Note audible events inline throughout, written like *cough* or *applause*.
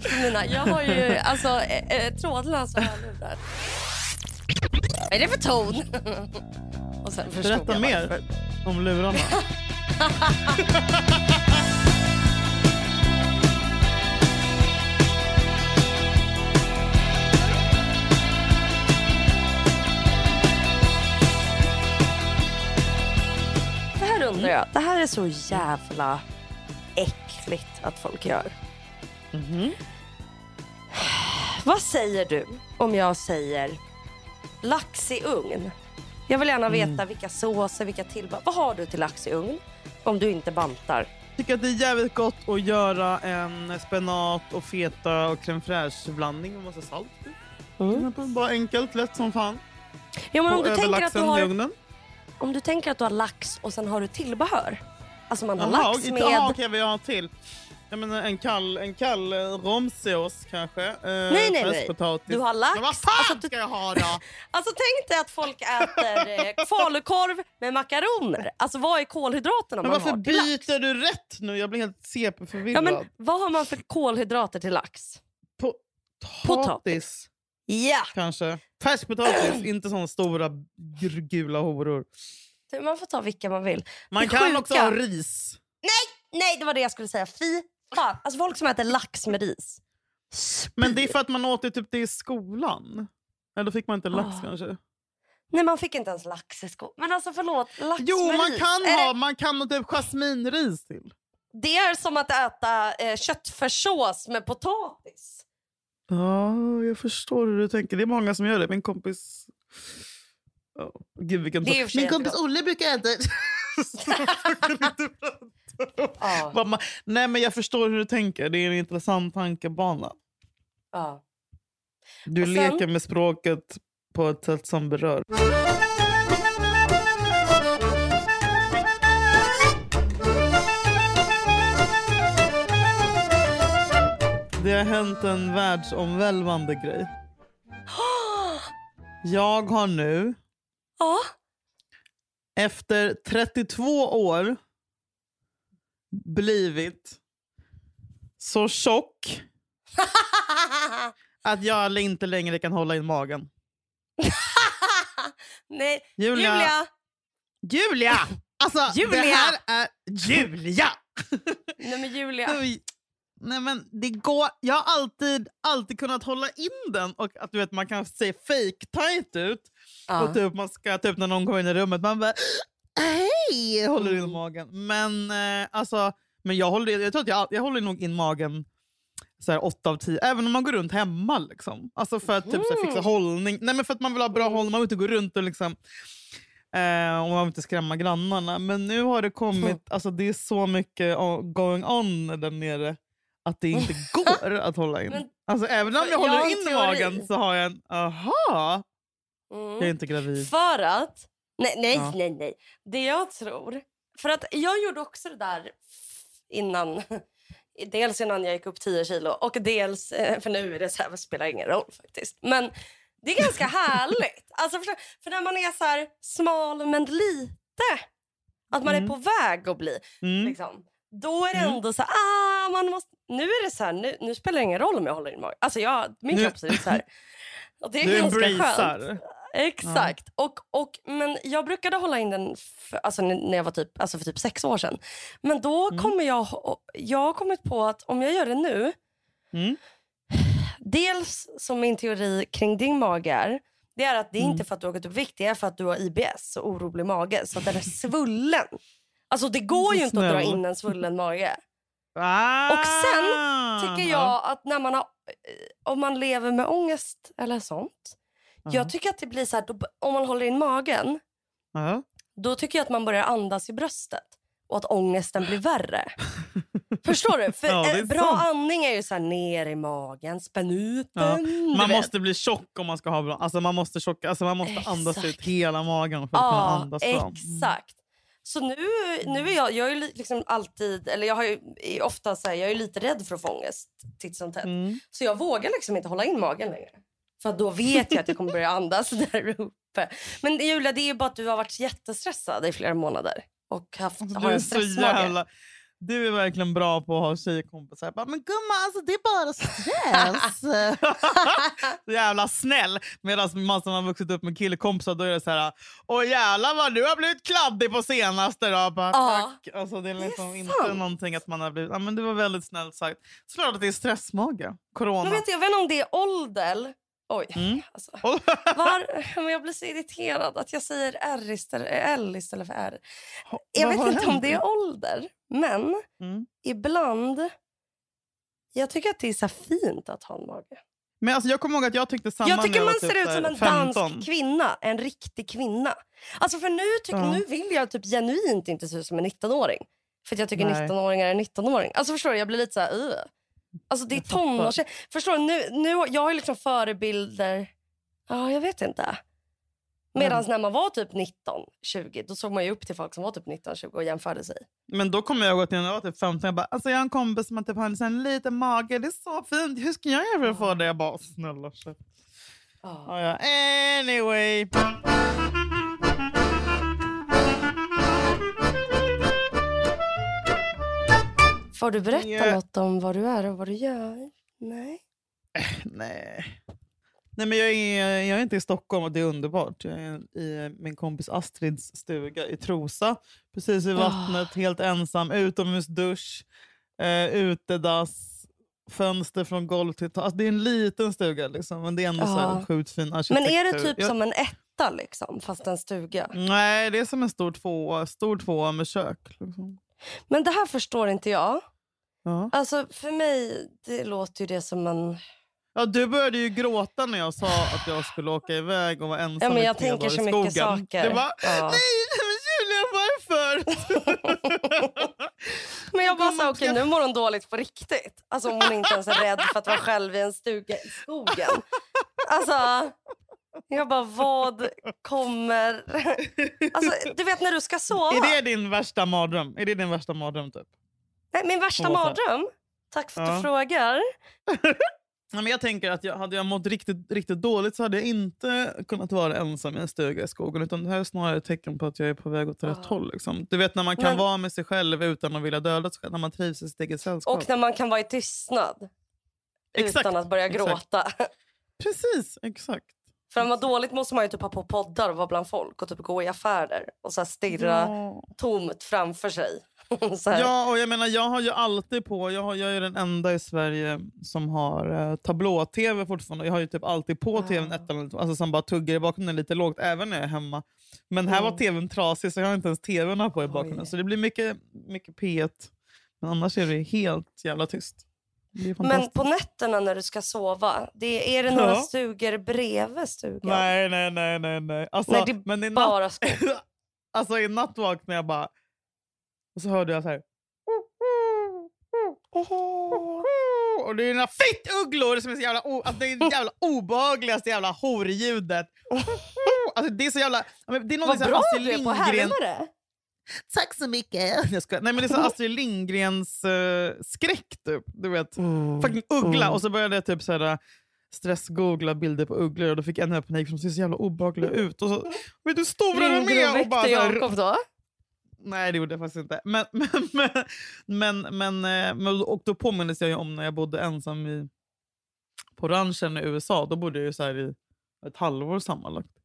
tid för mina. Jag har ju alltså eh, eh, trådlösa hörlurar. Vad är det för ton? *laughs* Och sen Berätta jag mer varför. om lurarna. Det här undrar jag. Det här är så jävla äckligt att folk gör. Mhm. Vad säger du om jag säger lax i ugn? Jag vill gärna veta vilka såser, vilka tillbehör. Vad har du till lax i ugn? Om du inte bantar. tycker att det är jävligt gott att göra en spenat och feta och crème fraîche blandning med massa salt. Mm. Bara enkelt, lätt som fan. Ja, men om och du, tänker att du har, om du tänker att du har lax och sen har du tillbehör. Alltså man har Jaha, lax inte- med... Okej, vad jag har till. Jag menar, en kall, en kall eh, romsås kanske. Eh, Nej, nej, nej. Du har lax. Men vad fan Alltså, ska jag ha då? *laughs* Alltså tänk dig att folk äter eh, falukorv med makaroner. Alltså vad är kolhydraterna Men man varför har till lax? byter du rätt nu? Jag blir helt Ja, CP-förvirrad. men, vad har man för kolhydrater till lax? Potatis Ja! kanske. Färskpotatis, *clears throat* inte såna stora gula horor. Man får ta vilka man vill. Man Det kan sjuka- också ha ris. Nej, det var det jag skulle säga. Fy fan. Alltså folk som äter lax med ris. Men det är för att man åt det typ det i skolan. Eller fick man inte lax Ah. kanske? Nej, man fick inte ens lax i skolan. Men alltså förlåt, lax Jo, med man ris. kan Är ha, det, man kan ha typ jasminris till. det är som att äta eh, köttfärssås med potatis. Ja, jag förstår hur du tänker. Det är många som gör det. Min kompis... Oh, gud, vilken Min kompis. Olle brukar äta... *laughs* *laughs* Ja. *laughs* Man- Nej, men jag förstår hur du tänker. Det är en intressant tankebana. Ja. Du sen- leker med språket på ett sätt som berör. Det har hänt en världsomvälvande grej. *gasps* Jag har nu, efter 32 år, blivit så tjock *laughs* att jag inte längre kan hålla in magen. *laughs* Nej, Julia! Julia! Julia! *laughs* Alltså, Julia! det här är... Julia! Nej men Julia. Nej, men det går... Jag har alltid, alltid kunnat hålla in den och att du vet, man kan se fake tight ut. Ja. Och typ, man ska, typ när någon går in i rummet, man bara hej, håller in Mm. magen. Men eh, alltså, men jag håller, jag tror att jag, jag håller nog in magen så här, åtta av tio, även om man går runt hemma. Liksom. Alltså för att typ, så här, fixa Mm. hållning. Nej, men för att man vill ha bra hållning, man vill inte gå runt och liksom eh, och man vill inte skrämma grannarna. Men nu har det kommit, alltså det är så mycket going on där nere att det inte *laughs* går att hålla in. Alltså även om jag jag håller en in magen så har jag en, aha, Mm. jag är inte gravid. För att... Nej, nej, Ja. nej, nej. Det jag tror... För att jag gjorde också det där innan... *laughs* Dels innan jag gick upp 10 kilo och dels... eh, För nu är det så här, det spelar ingen roll faktiskt. Men det är ganska *laughs* härligt. Alltså, för, för när man är så här smal men lite, att man är Mm. på väg att bli, Mm. liksom, då är det Mm. ändå så här, ah, man måste, nu är det så här, nu, nu spelar det ingen roll om jag håller in magen. Alltså jag, min Nu- kropp ser ut så här. *laughs* Och det är Du ganska skönt. Exakt. Och, och, men jag brukade hålla in den för, alltså, när jag var typ, alltså för typ sex år sedan. Men då Mm. kommer jag... Jag har kommit på att om jag gör det nu... Mm. Dels som min teori kring din mage är, det är att det är Mm. inte för att du har gått upp vikt, det är för att du har IBS och orolig mage. Så att den är svullen. Alltså det går ju inte att dra in en svullen mage. Ah, Och sen Tycker jag att när man har, eh, om man lever med ångest eller sånt. Ja. Jag tycker att det blir så här, då, om man håller in magen, Ja. då tycker jag att man börjar andas i bröstet. Och att ångesten blir värre. *laughs* Förstår du? För Ja, eh, bra sant. andning är ju så här ner i magen, spänn ut Ja, den. du Man måste bli tjock om man ska ha bra... Alltså man måste, tjocka, alltså man måste andas ut hela magen för att kunna Ja, andas bra. Mm. exakt. Så nu, nu är jag, jag är li- liksom alltid, eller jag har ju ofta så här, jag är lite rädd för att få ångest titt som tätt. Mm. Så jag vågar liksom inte hålla in magen längre. För då vet jag att jag kommer börja andas *laughs* där uppe. Men Julia, det är ju bara att du har varit jättestressad i flera månader. Och haft, Alltså, har du, är en så stressmage. jävla, du är verkligen bra på att ha tjejkompisar. Bara, men gumman, alltså, det är bara stress. *laughs* så jävla snäll. Medan man som har vuxit upp med killkompisar då är det så här... Åh jävlar vad du har blivit kladdig på senaste. Då. Bara, Ja. tack. Alltså, det är är liksom inte någonting att man har blivit... Ja, men du var väldigt snällt sagt. Såklart att det är stressmage. Corona. Men vet jag vet inte om det är ålder. Oj. Mm. Alltså. *laughs* Var, men jag blir så irriterad att jag säger R istället, L istället för R. Jag vet inte om det är ålder, men Mm. ibland... Jag tycker att det är så fint att ha en mage. Men alltså, jag kommer ihåg att jag tyckte samma Jag tycker man typ ser ut så här som en 15. dansk kvinna. En riktig kvinna. Alltså för nu, tyck, Ja. nu vill jag typ genuint inte se ut som en 19-åring. För jag tycker Nej. 19-åringar är 19-åring. Alltså förstår du, jag blir lite så här... Uh. Alltså det är Jag fattar. tonårs... Förstår du, nu, nu, jag har ju liksom förebilder... Ja, jag vet inte. Medan när man var typ 19, 20, då såg man ju upp till folk som var typ 19, 20 och jämförde sig. Men då kommer jag ihåg att när jag var typ 15, jag bara, alltså jag har en kompis som har typ har en liten mage, det är så fint. Hur ska jag göra för att få det? Jag bara, snälla shit. Ja, ja. Anyway. Får du berätta Ja. något om vad du är och vad du gör? Nej. Nej. Nej men jag är, jag är inte i Stockholm och det är underbart. Jag är i min kompis Astrids stuga i Trosa. Precis vid vattnet, helt ensam. Utomhusdusch, eh, utedass, fönster från golv till tak. Alltså, det är en liten stuga liksom, men det är ändå så Ja. här sjukt fin Men arkitektur. är det typ jag, som en etta liksom, fast en stuga? Nej, det är som en stor tvåa, stor tvåa med kök. Liksom. Men det här förstår inte jag. Ja. Alltså för mig, det låter ju det som en... Ja, du började ju gråta när jag sa att jag skulle åka iväg och vara ensam Ja, men i jag tre tänker dagar så i mycket skogen. saker. Du bara, Ja. nej men Julia varför? *laughs* Men jag bara okej ska- nu mår hon dåligt på riktigt. Alltså om hon inte ens är rädd för att vara själv i en stuga i skogen. Alltså, jag bara, vad kommer... Alltså, du vet när du ska sova. Är det din värsta mardröm? Är det din värsta mardröm typ? Nej, min värsta mardröm? Tack för att Ja. du frågar. *laughs* Ja, men jag tänker att jag, hade jag mått riktigt, riktigt dåligt så hade jag inte kunnat vara ensam i en stuga i skogen. Utan det här är snarare ett tecken på att jag är på väg åt rätt Ja. håll. Liksom. Du vet när man kan Men- vara med sig själv utan att vilja döda sig själv. När man trivs i sitt eget sällskap. Och när man kan vara i tystnad. Exakt, Utan att börja exakt. gråta. *laughs* Precis, exakt. För man mår dåligt måste man ju typ ha på poddar och vara bland folk och typ gå i affärer och så stirra Ja. tomt framför sig. *laughs* Ja, och jag menar jag har ju alltid på, jag, har, jag är den enda i Sverige som har eh, tablå-tv fortfarande. Jag har ju typ alltid på Ah. tvn ett eller annat, alltså som bara tuggar i bakgrunden lite lågt även när jag är hemma. Men här var Mm. tvn trasig så jag har inte ens tvn på i bakgrunden. Så det blir mycket, mycket P1. Men annars är det helt jävla tyst. Men på nätterna när du ska sova, det, är det några Ja. stugor bredvid stugan? Nej, nej, nej, nej. nej. Alltså, Nej, det är men i natt, Bara skog. *laughs* alltså i natt vaknade jag bara... Och så hörde jag så här... *laughs* Och det är några fittugglor som är så jävla, o, alltså det är det jävla obehagligaste jävla horljudet. *laughs* Alltså det är så jävla... Det är något Vad bra du är på att härma det. *laughs* Tack så mycket! *laughs* Jag ska, nej, men det är så *laughs* Astrid Lindgrens uh, skräck typ. Du vet. Fucking uggla. Mm. Och så började jag typ så här, stressgoogla bilder på ugglor och då fick jag ännu mer panik för de ser så jävla obehagliga ut. Och så, vet du stora de du och bara, så här, Jakob då? Nej, det gjorde jag faktiskt inte. Men, men, men, men, men, eh, men, och då påminnes jag ju om när jag bodde ensam i, på ranchen i USA. Då bodde jag ju så här i ett halvår sammanlagt.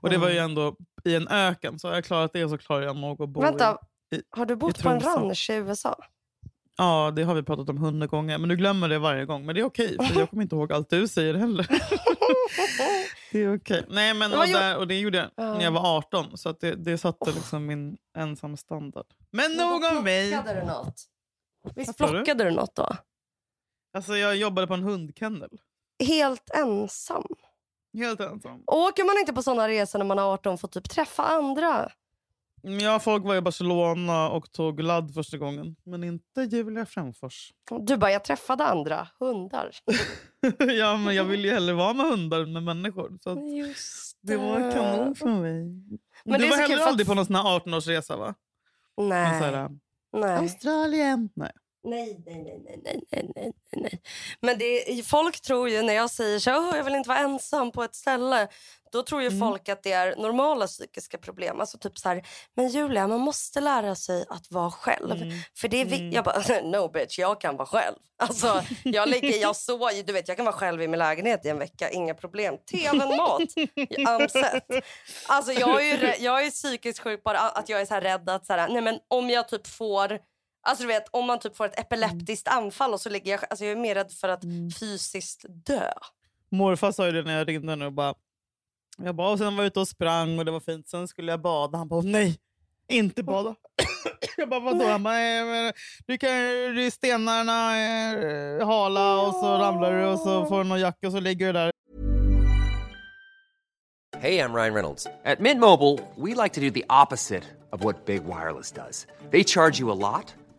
Och det var ju ändå i en öken. Så har jag klarat det så klarar jag nog att bo Vänta, i... har du bott på en ranch i USA? Ja, det har vi pratat om hundra gånger. Men du glömmer det varje gång. Men det är okej, för jag kommer inte ihåg allt du säger heller. *laughs* det är okej. Nej, men och, där, och det gjorde jag Ja. när jag var 18. Så det, det satte liksom min ensam standard. Men nog om mig. Plockade du något? Visst sa du? plockade du något då? Alltså, jag jobbade på en hundkennel. Helt ensam? Helt ensam. Åker man inte på såna resor när man är 18 för att typ träffa andra? Ja, folk var i Barcelona och tog ladd första gången. Men inte Julia Frändfors. Du bara, jag träffade andra hundar. *laughs* ja, men jag vill ju hellre vara med hundar än med människor. Så Just det var kanon för mig. Men du det var heller för att- aldrig på någon sån här 18-årsresa va? Nej. här, nej. Australien. Nej. Nej, nej, nej, nej, nej, nej, nej. Men det, folk tror ju när jag säger så oh, jag vill inte vara ensam på ett ställe. Då tror ju mm. folk att det är normala psykiska problem. Alltså typ så här, men Julia, man måste lära sig att vara själv. Mm. För det är mm. Jag bara, *laughs* no bitch, jag kan vara själv. Alltså, jag ligger, jag så, du vet, jag kan vara själv i min lägenhet i en vecka, inga problem. Tvn, mat, *laughs* I'm set. Alltså jag är ju, jag är psykiskt sjuk bara att jag är så rädd att så här, nej men om jag typ får Alltså du vet, om man typ får ett epileptiskt anfall och så ligger jag... Alltså jag är mer rädd för att Mm. fysiskt dö. Morfar sa ju det när jag ringde nu. och Bara, jag bara, och sen var jag ute och sprang och det var fint. Sen skulle jag bada. Han bara, nej, inte bada. *coughs* jag bara, vadå? Han bara, "Nej, men du kan ju stenarna eh, hala och så ramlar du och så får du någon jacka och så ligger du där. Hey, I'm Ryan Reynolds. At Mint Mobile, we like to do the opposite of what Big Wireless does. They charge you a lot,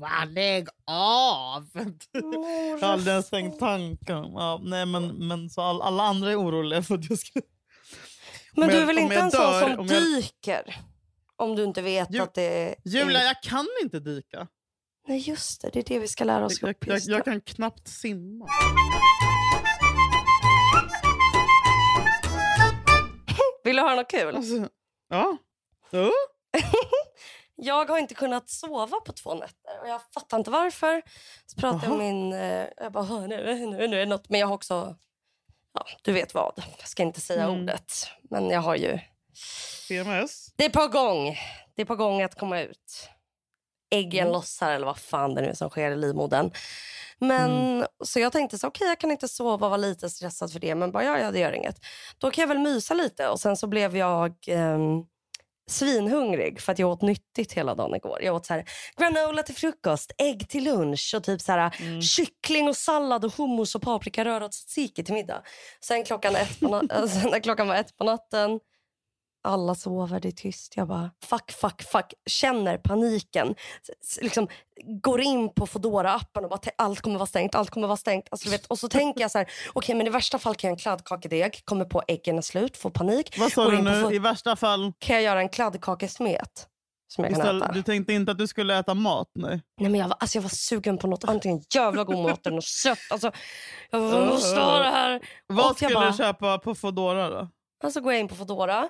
Va? Lägg av! *laughs* jag har aldrig ens tänkt tanken. Ja, nej, men, men så all, alla andra är oroliga för att jag ska... Men du är väl inte en sån som om jag- dyker? Om du inte vet Ju- att det är... Julia, jag kan inte dyka. Nej just det, det är det vi ska lära oss Jag, upp jag, jag kan knappt simma. Vill du höra något kul? Alltså, ja. Jo. *laughs* Jag har inte kunnat sova på två nätter och jag fattar inte varför. Så pratade jag med min... Eh, jag bara, "Hör, nu, nu, nu är det något. Men jag har också... Ja, du vet vad. Jag ska inte säga Mm. ordet. Men jag har ju... PMS. Det är på gång. Det är på gång att komma ut. Äggen Mm. lossar eller vad fan det nu är som sker i livmodern. Men, Mm. Så jag tänkte så okej jag kan inte sova och vara lite stressad för det. Men bara ja, ja det gör inget. Då kan jag väl mysa lite. Och sen så blev jag ehm, svinhungrig för att jag åt nyttigt hela dagen igår. Jag åt så här, granola till frukost, ägg till lunch och typ så här, Mm. kyckling och sallad och hummus och paprikaröra och tzatziki till middag. Sen klockan, ett på na- *laughs* sen när klockan var ett på natten alla sover, det är tyst. Jag bara fuck, fuck, fuck. Känner paniken. S- Liksom, går in på foodora appen och bara allt kommer vara stängt. Allt kommer vara stängt. Alltså, vet, och så tänker jag så här, *laughs* okej men i värsta fall kan jag göra en kladdkakedeg. Kommer på äggen är slut, får panik. Vad sa du nu? I värsta fall, Kan jag göra en kladdkakesmet som jag kan istället, äta? du tänkte inte att du skulle äta mat? Nej. Nej, men jag, var, alltså jag var sugen på något antingen jävla god mat eller något sött. Alltså, jag måste ha det här. Vad Och skulle bara- du köpa på Foodora då? Och så går jag in på Foodora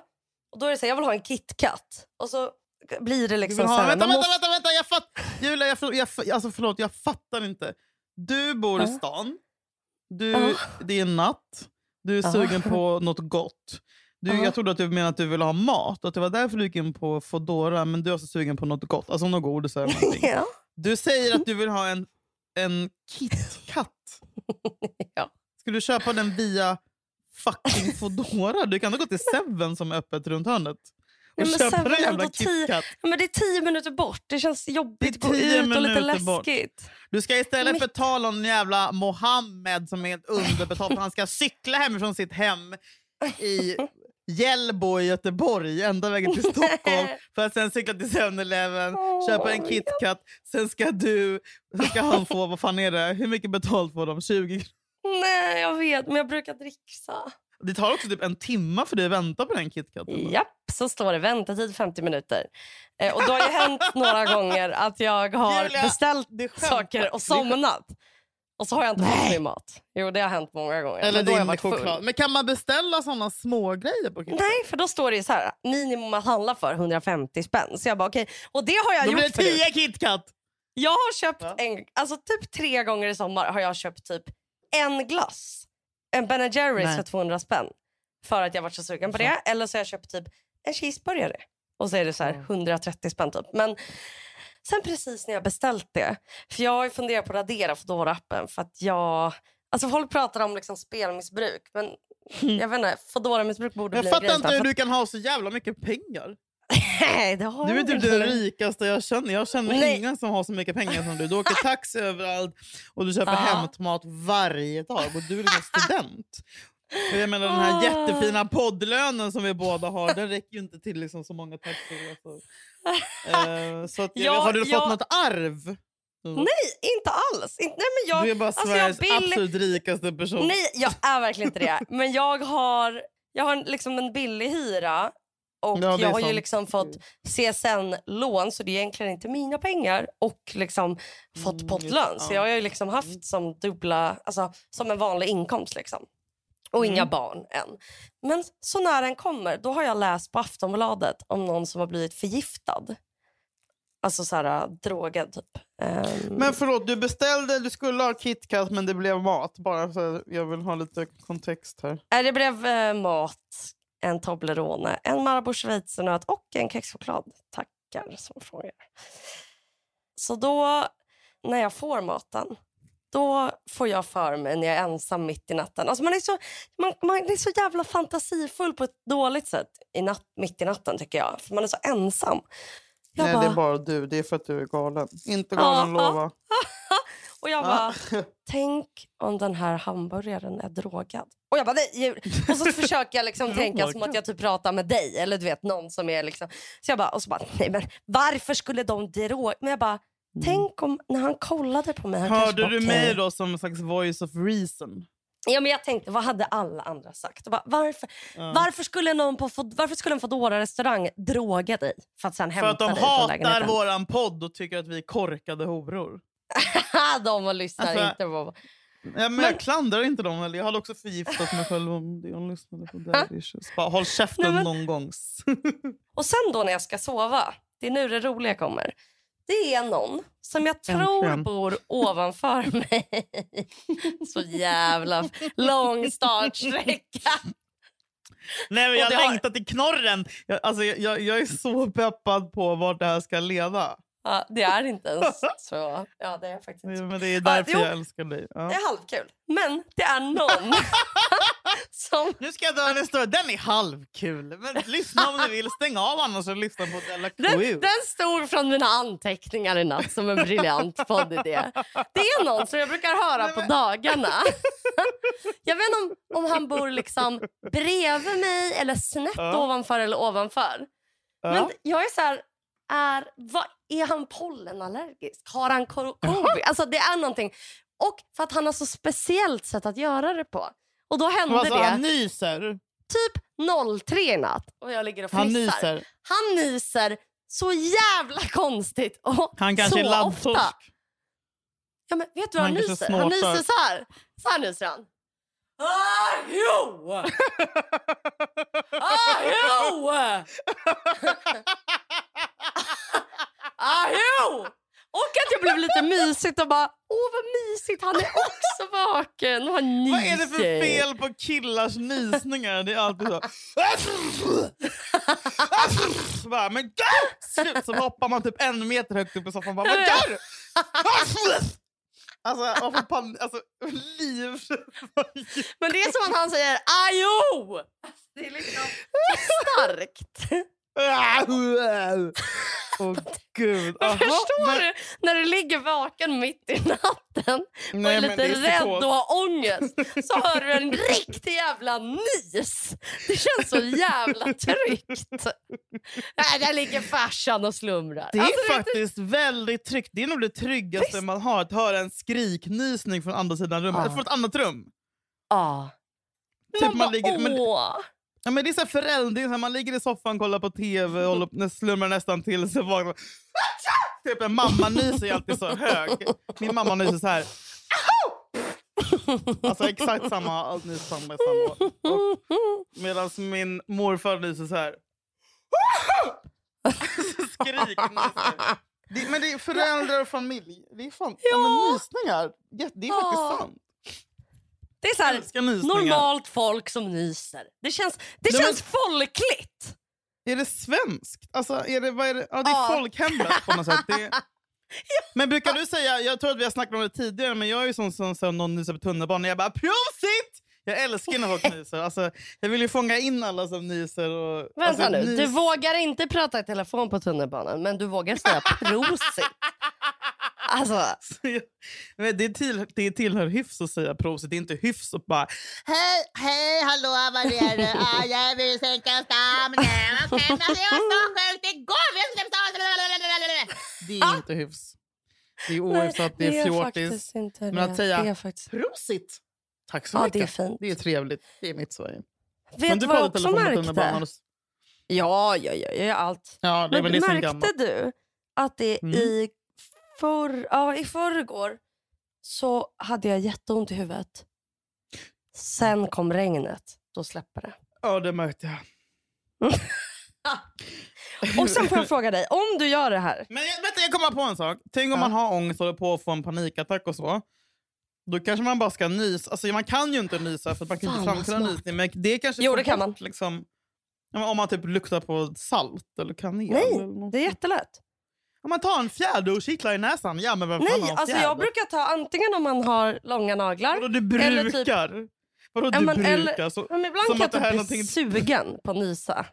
och då är det så här, jag vill ha en KitKat. Och så blir det liksom vill så ha, här, vänta, vänta, måste- vänta, vänta, jag fatt, Julia, jag, jag, alltså, förlåt, jag fattar inte. Du bor i stan, du, Ja. det är natt, du är Ja. sugen på *laughs* något gott. Du, Ja. Jag trodde att du menade att du ville ha mat och att det var därför du gick in på Foodora, men du är också sugen på något gott, alltså något godis eller någonting. *laughs* ja. Du säger att du vill ha en, en *laughs* KitKat. Ja. Ska du köpa den via fucking Foodora? Du kan inte gå till Seven som är öppet runt hörnet. Och men köpa en jävla KitKat. Ja, Men det är tio minuter bort. Det känns jobbigt att gå ut och lite minuter bort. läskigt. Du ska istället Mitt- betala en jävla Mohammed som är helt underbetald han ska cykla hemifrån sitt hem i *laughs* Hjällbo i Göteborg ända vägen till Stockholm för att sen cykla till 7-Eleven, Åh, köpa en KitKat. Sen ska du, ska han få, vad fan är det, hur mycket betalt får de? 20 kronor? Nej, jag vet. Men jag brukar dricksa. Det tar också typ en timme för dig att vänta på den KitKaten. Japp, så står det väntetid 50 minuter. Eh, och då har ju hänt *laughs* några gånger att jag har Julia, beställt det saker och Det somnat. Och så har jag inte fått min mat. Jo, det har hänt många gånger. Eller men då din choklad. Men kan man beställa såna små grejer på KitKat? Nej, för då står det så här, minimum att handla för 150 spänn. Så jag bara okej, och det har jag Då blir gjort det förut. 10 KitKat! Jag har köpt Va? en, alltså typ tre gånger i sommar har jag köpt typ en glass. En Ben Jerrys Nej. för 200 spänn. För att jag varit så sugen på det. Eller så har jag köpt typ en cheeseburgare. Och så är det så här Mm. 130 spänn typ. Men sen precis när jag beställt det. För jag har funderat på att radera Foodora-appen för att jag... Alltså folk pratar om liksom spelmissbruk men jag vet inte, Foodora-missbruk borde Jag bli en fattar grej inte snart. hur För du kan ha så jävla mycket pengar. Nej, det har Du är typ den rikaste jag känner. Jag känner Nej. ingen som har så mycket pengar som du. Du åker taxi *laughs* överallt och du köper Ja. hämtmat varje dag. Och du är liksom student. Och jag menar den här Ah. jättefina poddlönen som vi båda har, den räcker ju inte till liksom så många taxiresor. Eh, så att, Ja, har du fått ja. något arv? Nej, inte alls. Inte, nej, men jag, du är bara alltså, Sveriges vill- absolut rikaste person. Nej, jag är verkligen inte det. *laughs* Men jag har, jag har liksom en billig hyra och Ja, jag har ju liksom fått CSN-lån så det är egentligen inte mina pengar och liksom fått Mm, pottlön. just- Så ja. jag har ju liksom haft som dubbla, alltså som en vanlig inkomst liksom. Och inga Mm. barn än. Men så när den kommer, då har jag läst på Aftonbladet om någon som har blivit förgiftad. Alltså så här, drogad typ. Ehm, Men förlåt, du beställde, du skulle ha KitKat men det blev mat. Bara så jag vill ha lite kontext här. Nej, Det blev eh, mat, en Toblerone, en Marabou schweizernöt och en kexchoklad. Tackar som frågar. Så då, när jag får maten, då får jag för mig när jag är ensam mitt i natten. Alltså man, är så, man, man är så jävla fantasifull på ett dåligt sätt i natt, mitt i natten tycker jag. För man är så ensam. Jag Nej, bara, det är bara du. Det är för att du är galen. Inte galen, lova. *laughs* Och jag bara, *laughs* tänk om den här hamburgaren är drogad. Och jag bara, nej. Och så försöker jag liksom *laughs* tänka som att jag typ pratar med dig eller du vet någon som är liksom. Så jag bara, och så bara, nej men varför skulle de droga? Men jag bara, tänk om när han kollade på mig. Han Hörde bara, du mig då som en slags voice of reason? Ja men jag tänkte, vad hade alla andra sagt? Bara, varför, varför skulle någon på varför skulle en Foodora restaurang droga dig? För att sen För hämta att de dig från hatar våran podd och tycker att vi är korkade horor. *laughs* de lyssnar Alltså, inte på... Ja, men, Men- jag klandrar inte dem. Eller jag hade också förgiftat mig *laughs* själv om jag lyssnade på Daddy *laughs* Issues. Bara håll käften Nej, men- någon gång. Och sen då när jag ska sova, det är nu det roliga kommer. Det är någon som jag tror Äntligen. bor ovanför mig. Så jävla lång startsträcka. Nej, men jag har- längtar till knorren. Jag, alltså, jag, jag är så peppad på vart det här ska leda. Ja, det är inte ens *laughs* så. Ja, det är faktiskt inte. Men det är därför jo. jag älskar dig. Ja. Det är halvkul. Men det är någon *laughs* som... Nu ska jag dra en historia. Den är halvkul. Men lyssna om ni vill. Stäng av annars och lyssna på Della Den, Q. den stod från mina anteckningar i natt som en briljant poddidé. Det är någon som jag brukar höra på dagarna. *laughs* Jag vet inte om, om han bor liksom bredvid mig eller snett Ja. ovanför eller ovanför. Ja. Men jag är så här, är, vad, är han pollenallergisk? Har han covid? Alltså det är någonting. Och för att han har så speciellt sätt att göra det på. Och då hände Alltså, det han nyser. typ 03 i natt och jag ligger och Han fnissar. nyser. Han nyser så jävla konstigt och Han kanske så är laddtorsk. ofta. Ja, men vet du hur han, Han nyser? Han nyser så här. Så här nyser han. Ajo! Ajo! *laughs* *laughs* Ajo! Och att jag blev lite mysigt och bara, åh vad mysigt, han är också vaken och han nyser. Vad är det för fel på killars nysningar? Det är alltid så. Bara, men gud! Slut, så hoppar man typ en meter högt upp i soffan. Bara, vad gör du? Alltså, jag får pan- alltså, liv. Men det är som att han säger ajo! Det är liksom så starkt. *laughs* Åh gud. Jag Aha, förstår men- du? När du ligger vaken mitt i natten och Nej, är lite det är rädd och har ångest så hör du en riktig jävla nys. Det känns så jävla tryggt. Nej, där ligger farsan och slumrar. Det är Alltså, faktiskt väldigt tryggt. Det är nog det tryggaste man har, att höra en skriknysning från andra sidan rummet. Eller från ett annat rum. Ja. Typ Man, man bara, ligger- åh. Ja, men det är så är så man ligger i soffan, kollar på tv, och slumrar nästan till sig. vaknar. Typ en mamma nyser är alltid så hög. Min mamma nyser så här. Alltså exakt samma, allt nyser samma samma. Medan min morfar nyser så här. Skrik nyser. Men det är föräldrar och familj. Det är fan, ja. nysningar. Det är faktiskt sant. Det är så här, normalt folk som nyser. Det känns, det Nej, men- känns folkligt. Är det svenskt? Alltså, är det, vad är det? Ja, det är Ja. folkhemmet på något sätt. Är... *laughs* Men brukar du säga, jag tror att vi har snackat om det tidigare, men jag är ju sån som säger någon nyser på tunnelbanan, jag bara prosit! Jag älskar när folk *laughs* nyser. Alltså, jag vill ju fånga in alla som nyser. Och, Vänta alltså, nu, nys- du vågar inte prata i telefon på tunnelbanan men du vågar säga *laughs* prosit. Alltså, Men det, till, det tillhör hyfs att säga prosit. Det är inte hyfs att bara Hej, hej, hallå, *laughs* vad är det? Ah, jag vill sänka stammen. Men det var så sjukt igår. vi skulle ta- Det är inte hyfs. Det är ohyfsat, det är fjortis. Men att säga det är faktiskt... Prosit! Tack så Ja, mycket. det är fint. Det är trevligt. Det är mitt Sverige. Vet du vad jag också märkte? Ja, ja, ja, ja, allt. Ja, Men märkte du att det Mm. i, för, ja, i förrgår så hade jag jätteont i huvudet. Sen kom regnet. Då släpper det. Ja, det märkte jag. *laughs* Och sen får jag fråga dig, om du gör det här. Men jag, vänta, jag kommer på en sak. Tänk om Ja. man har ångest och håller på att få en panikattack och så. Då kanske man bara ska nysa. Alltså, man kan ju inte nysa för att man kan Fan, inte framkalla nysning. Men det kanske Jo, det kan bort, Liksom, om man typ luktar på salt eller kanel. Nej, eller. Det är jättelätt. Om man tar en fjäder och kittlar i näsan. Ja, men vem fan Nej, har en alltså fjäder? jag brukar ta antingen om man har långa naglar. Vadå du eller typ- brukar? Vadå Ja, du men brukar? eller- Så, Men ibland kan jag typ bli någonting- sugen på att nysa.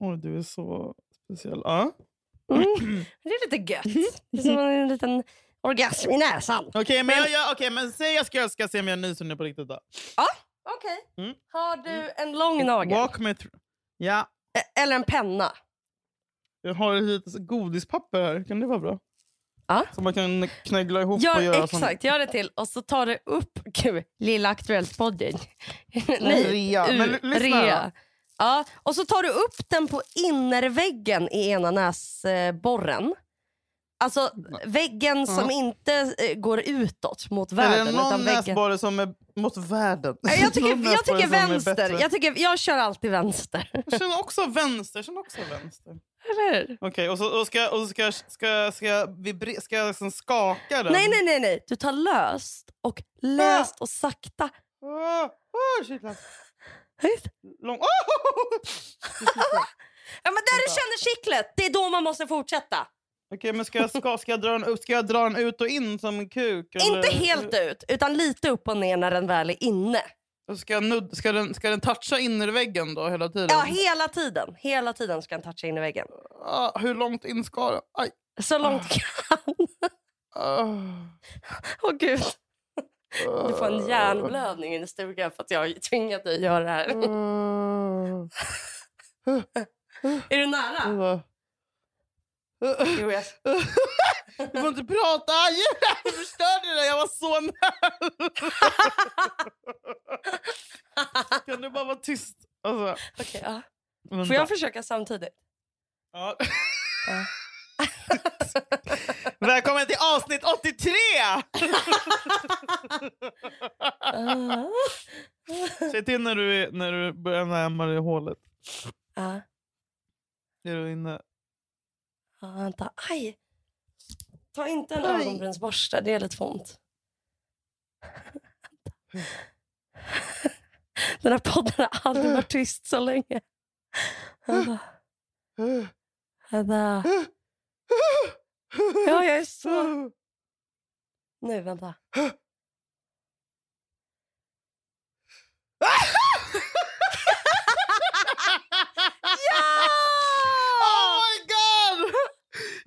Oj, du är så speciell. Ja. Mm. Det är lite gött. Det är som en liten orgasm i näsan. Okej, men, jag, jag, okej, men säg jag ska, ska se om jag nyser nu på riktigt då. Okej. Mm. Har du en lång nagel? Walk me through. Ja, E- Eller en penna? Jag har lite godispapper här. Kan det vara bra? Ja. Som man kan knöggla ihop och Gör, göra exakt, gör det till. Och så tar du upp... Gud, Lilla Aktuellt-podden. *laughs* rea. Men l- lyssna rea. Ja, och så tar du upp den på innerväggen i ena näsborren. Alltså väggen som inte eh, går utåt mot Är världen. det någon utan väggen... näsborre som är mot världen? Nej, Jag tycker, jag näsborre tycker som är vänster. bättre? Jag, tycker, jag kör alltid vänster. Jag känner också vänster. Jag känner också vänster. Eller hur? Okej, och så, och ska, och så ska, ska, ska, jag liksom skaka den? Nej, nej, nej, nej. Du tar löst och löst och sakta. Åh, åh, shit, lång. lång. Åh! *laughs* Ja, men där du känner kittlet, det är då man måste fortsätta. Okej, men ska jag, ska, ska, jag dra den, ska jag dra den ut och in som en kuk? Eller? Inte helt ut, utan lite upp och ner när den väl är inne. Ska, jag nudd, ska, den, ska den toucha innerväggen då hela tiden? Ja, hela tiden. Hela tiden ska den toucha in i väggen. Ah, hur långt in ska den? Aj. Så långt Ah. kan. Ah. Åh gud. Du får en hjärnblödning i stugan för att jag har tvingat dig att göra det här. *laughs* Är du nära? Jo, jag... *laughs* Du får inte prata! Du förstörde det! Jag var så nära! Kan du bara vara tyst? Alltså, Okej, ja. vänta. Får jag försöka samtidigt? Ja. Ja. *laughs* Välkommen till avsnitt 83! Ah. *laughs* Säg till när du, är, när du börjar närma dig hålet. Ja. Är du inne? Ja, vänta. Aj! Ta inte en Aj. ögonbrynsborste, det är lite för ont. *laughs* Den här podden har aldrig varit tyst så länge. Vänta. Vänta. Ja, jag är så... Nu, vänta. Oh my god!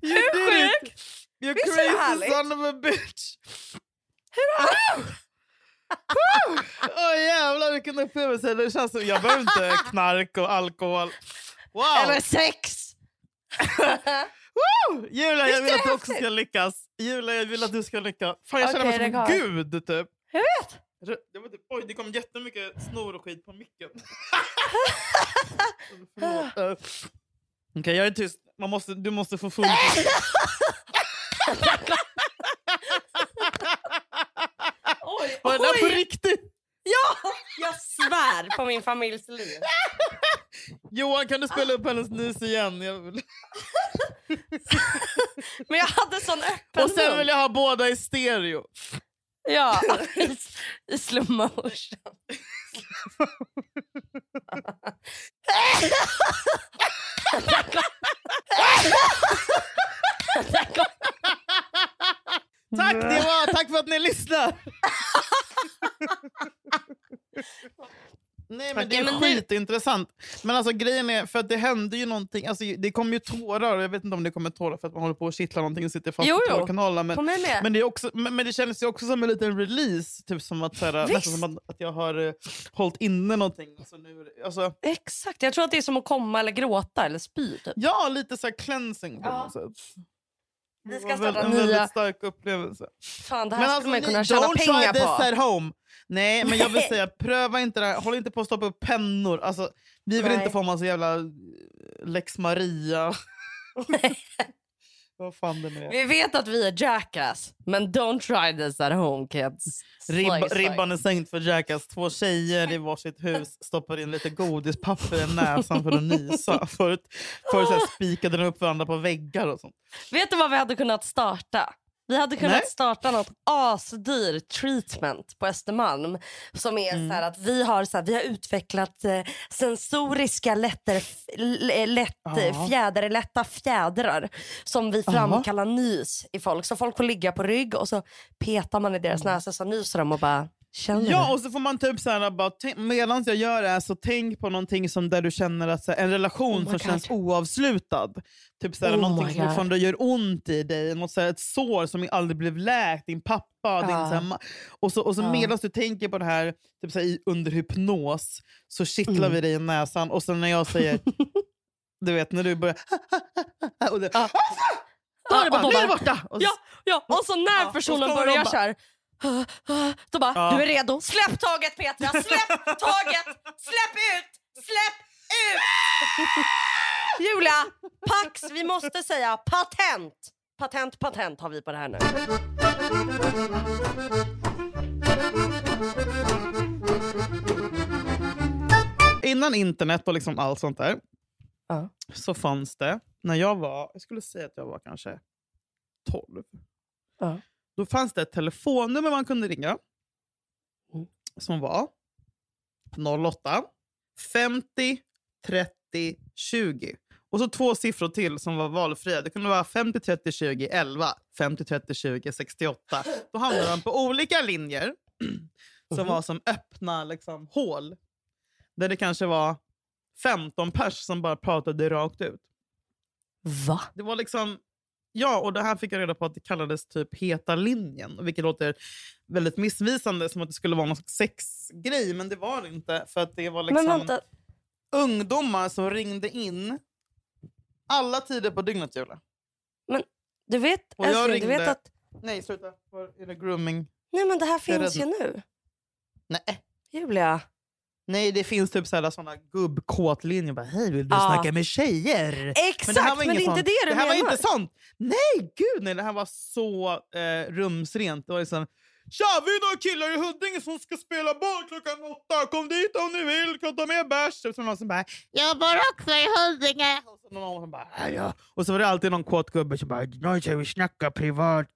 You Hur did it! sjukt? You Visst är det crazy härligt? son of a bitch! Åh jävlar vilken upplevelse! Det känns som, jag behöver inte knark och alkohol. Wow! Eller sex! Woo! Julia, jag vill att det du också ska lyckas. Julia, jag vill att du ska lyckas. Fan, jag känner Okej, mig som det en gud, typ. Jag vet. Jag vet, oj, det kom jättemycket snor och skit på micken. *laughs* Okej, jag är tyst. Man måste, du måste få full... *laughs* Oj, Var det där på riktigt? Ja, jag svär på min familjs liv. Johan, kan du spela upp hennes nys igen? Jag vill... Men jag hade sån öppen Och sen vill jag ha båda i stereo. Ja, *laughs* i, i slow motion. *laughs* *laughs* Tack, det var, tack för att ni lyssnar! skitintressant. Men alltså grejen är, för att det hände ju någonting, alltså, det kom ju tårar, och jag vet inte om det kommer tårar för att man håller på att kittla någonting och sitter fast Jo, i tårkanalerna. Men, men, det är också, men, men det kändes ju också som en liten release, typ som att, såhär, nästan som att, att jag har uh, hållit inne någonting. Alltså, nu, är det- alltså, Exakt. Jag tror att det är som att komma eller gråta eller spy. Typ. ja, lite så här cleansing på Ja. något sätt. Vi ska starta en nya... väldigt stark upplevelse. Fan, det här skulle man ju ni- kunna tjäna don't pengar try this på. at home. Nej, men jag vill säga, pröva inte det här. Håll inte på att stoppa upp pennor. Alltså, vi vill Nej. inte få massa jävla eh, lex Maria. Vad fan det nu är. Vi vet att vi är jackass, men don't try this at home kids. Ribba, ribban är sänkt för Jackass. Två tjejer i varsitt hus stoppar in lite godispapper i näsan för att nysa. Förut, förut så här spikade de upp varandra på väggar och sånt. Vet du vad vi hade kunnat starta? Vi hade kunnat Nej. starta något asdyr treatment på Östermalm. Som är Mm. så här att vi har, så här, vi har utvecklat eh, sensoriska lätter, l- lätt, Ja. eh, fjäderlätta fjädrar. Som vi framkallar nys i folk. Så folk får ligga på rygg och så petar man i deras näsa så nyser de och bara känner. Ja, och så får man typ så här, bara, medan jag gör det här så tänk på någonting som där du känner att så här, en relation Oh som God. känns oavslutad. Typ så här, Oh någonting som fortfarande gör ont i dig, något så här, ett sår som aldrig blev läkt, din pappa, din, Ja. så här, och så, och så Ja. medan du tänker på det här typ så här, i, under hypnos så kittlar Mm. vi dig i näsan och sen när jag säger, *laughs* du vet när du börjar *laughs* och det, Ja. *laughs* då är det bara, och nu är det borta! Och så- Ja, ja, och så när personen börjar så här. Då bara, Ja. du är redo. Släpp taget Petra, släpp taget! Släpp ut! Släpp ut! *laughs* Julia, Pax, vi måste säga patent. Patent, patent har vi på det här nu. Innan internet och liksom allt sånt där Ja. så fanns det, när jag var, jag skulle säga att jag var kanske 12. Ja. Då fanns det ett telefonnummer man kunde ringa. Mm. Som var 08 50 30 20. Och så två siffror till som var valfria. Det kunde vara 50 30 20 11, 50 30 20 68. Då hamnade man på olika linjer som Mhm. var som öppna liksom, hål. Där det kanske var 15 pers som bara pratade rakt ut. Va? Det var liksom... Ja, och det här fick jag reda på att det kallades typ heta linjen. Vilket låter väldigt missvisande, som att det skulle vara någon sexgrej. Men det var det inte. För att det var liksom Men ungdomar som ringde in alla tider på dygnet, Julia. du vet, Och älskling, du vet ringde- att Nej, sluta. Var är det grooming? nej, men det här finns ju nu. Nej. Julia. Nej, det finns typ sådana såna gubbkåtlinjer. Bara, Hej, vill du Ja. snacka med tjejer? Exakt, det här var men inte det du Det här menar. var inte sånt. Nej, gud nej. Det här var så eh, rumsrent. Det var liksom... Tja, vi är några killar i Huddinge som ska spela boll klockan åtta. Kom dit om ni vill, kan ta med bärs. Och så någon som bara, jag bor också i Huddinge. Och så någon som bara, "Ja, ja. Och så var det alltid någon kåt gubbe som bara, nu ska vi snacka privat.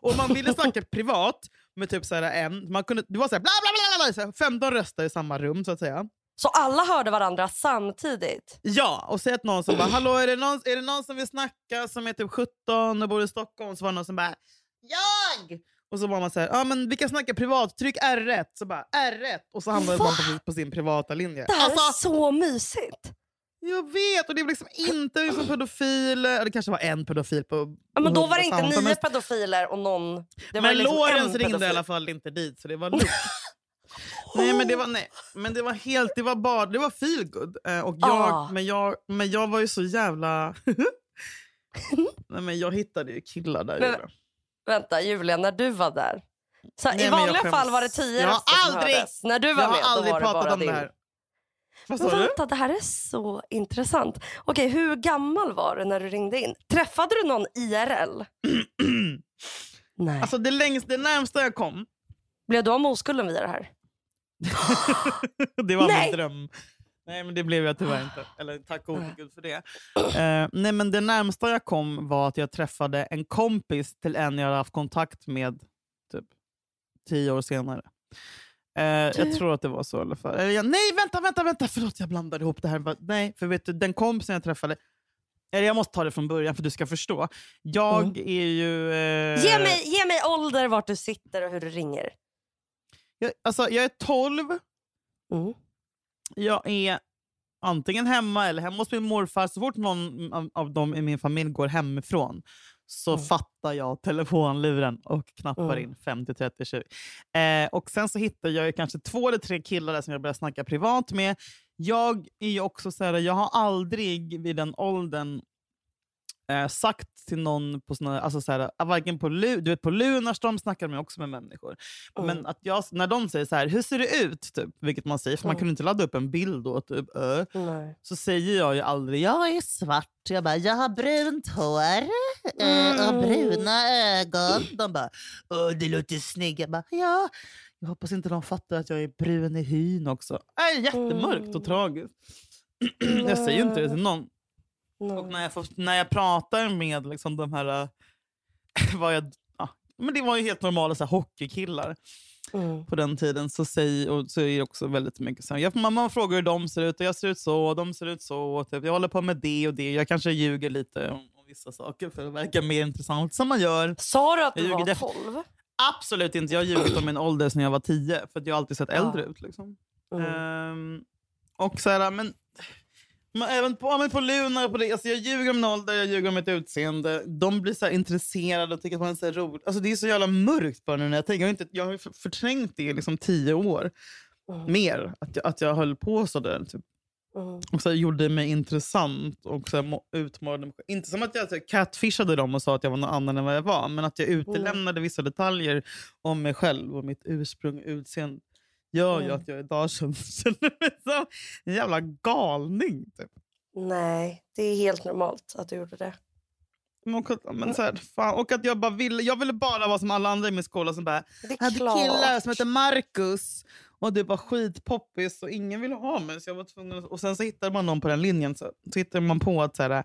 Och man ville snacka privat med typ så en, man kunde, det var så här, bla bla så här, 15 röster i samma rum så att säga. Så alla hörde varandra samtidigt? Ja, och säg att någon som bara “Hallå, är det, någon, är det någon som vill snacka som är typ 17 och bor i Stockholm?” Så var det någon som bara “Jag!” Och så var man såhär “Ja, men vi kan snacka privat, tryck R1” Så bara “R1” och så hamnade Va? man på, på sin privata linje. Det här är Alltså, så mysigt. jag vet! Och det är liksom inte liksom pedofiler, det kanske var en pedofil på Ja, men då var det 100 inte samtal, nio pedofiler och någon... Det var men liksom Lorentz en ringde i alla fall inte dit, så det var lugnt. *laughs* nej, men det var, nej, men det var helt, det var bara, det var feel good. Eh, och jag, Ah. men, jag, men jag var ju så jävla... nej, men jag hittade ju killar där. Men- Julia. Vänta, Julia, när du var där. Så Nej, I vanliga fall var det tio Jag röster aldrig- hördes. När du var jag med har aldrig var det pratat bara om din. det här. Vad Men sa du? vänta, det här är så intressant. Okej, hur gammal var du när du ringde in? Träffade du någon IRL? *clears throat* Nej. Alltså det, längst, det närmsta jag kom, Blev du av med oskulden via det här? *laughs* det var Nej. min dröm. Nej men det blev jag tyvärr inte. Eller tack gode gud för det. Eh, nej men det närmsta jag kom var att jag träffade en kompis till en jag hade haft kontakt med typ tio år senare. Eh, jag tror att det var så i alla fall. Eller jag, nej vänta, vänta, vänta! Förlåt jag blandade ihop det här. Nej, för vet du, den kompisen jag träffade, eller jag måste ta det från början för du ska förstå. Jag Mm. är ju... Eh, Ge, mig, ge mig ålder, vart du sitter och hur du ringer. Jag, alltså, jag är 12, Mm. jag är antingen hemma eller hemma hos min morfar. Så fort någon av, av dem i min familj går hemifrån så Mm. fattar jag telefonluren och knappar Mm. in 50, 30, 20. Eh, och sen så hittar jag kanske två eller tre killar som jag börjar snacka privat med. Jag är ju också så här, jag har aldrig vid den åldern eh, sagt till någon på såna, alltså så här, varken på, Lu, du vet, på Lunarstorm snackar man också med människor. Men Mm. att jag, när de säger så här, hur ser det ut? Typ, vilket man säger, för man Mm. kunde inte ladda upp en bild då. Typ, ö, så säger jag ju aldrig jag är svart. Jag bara, jag har brunt hår eh, och Mm. bruna ögon. De bara, det låter snygg. Jag bara, ja. Jag hoppas inte de fattar att jag är brun i hyn också. Äh, jättemörkt och Mm. tragiskt. *clears throat* jag säger inte det till någon. Och Nej. när jag, får, när jag pratar med liksom de här... äh, vad jag, ja, men det var ju helt normala så här, hockeykillar Mm. på den tiden. Så, säger, och så är det också väldigt mycket så här, jag, mamma frågar hur de ser ut och jag ser ut så och de ser ut så. Och typ, jag håller på med det och det. Jag kanske ljuger lite om, om vissa saker för att verka mer intressant som man gör. Sa du att du var def- 12? Absolut inte. Jag har ljugit om min ålder sedan jag var tio för jag har alltid sett Ja. äldre ut. Liksom. Mm. Ehm, och så här, men, men även på, ja, men på Lunar på det. Alltså jag ljuger om ålder, jag ljuger om mitt utseende. De blir så intresserade och tycker att man är så rolig. Alltså det är så jävla mörkt bara nu när jag tänker. Jag har, inte, jag har förträngt det i liksom tio år. Mm. Mer. Att jag, att jag höll på så där. Typ. Mm. Och så gjorde mig intressant och så utmålade mig. Inte som att jag catfishade dem och sa att jag var någon annan än vad jag var. Men att jag utelämnade vissa detaljer om mig själv och mitt ursprung och utseende gör ju Mm. att jag idag *laughs* känner mig som en jävla galning. Typ. Nej, det är helt normalt att du gjorde det. Men, men, så här, fan, och att jag bara ville, jag ville bara vara som alla andra i min skola som bara hade killar som hette Marcus och det var skitpoppis och ingen ville ha mig. Så jag var tvungen, och sen så hittade man någon på den linjen så, så hittade man på att så här,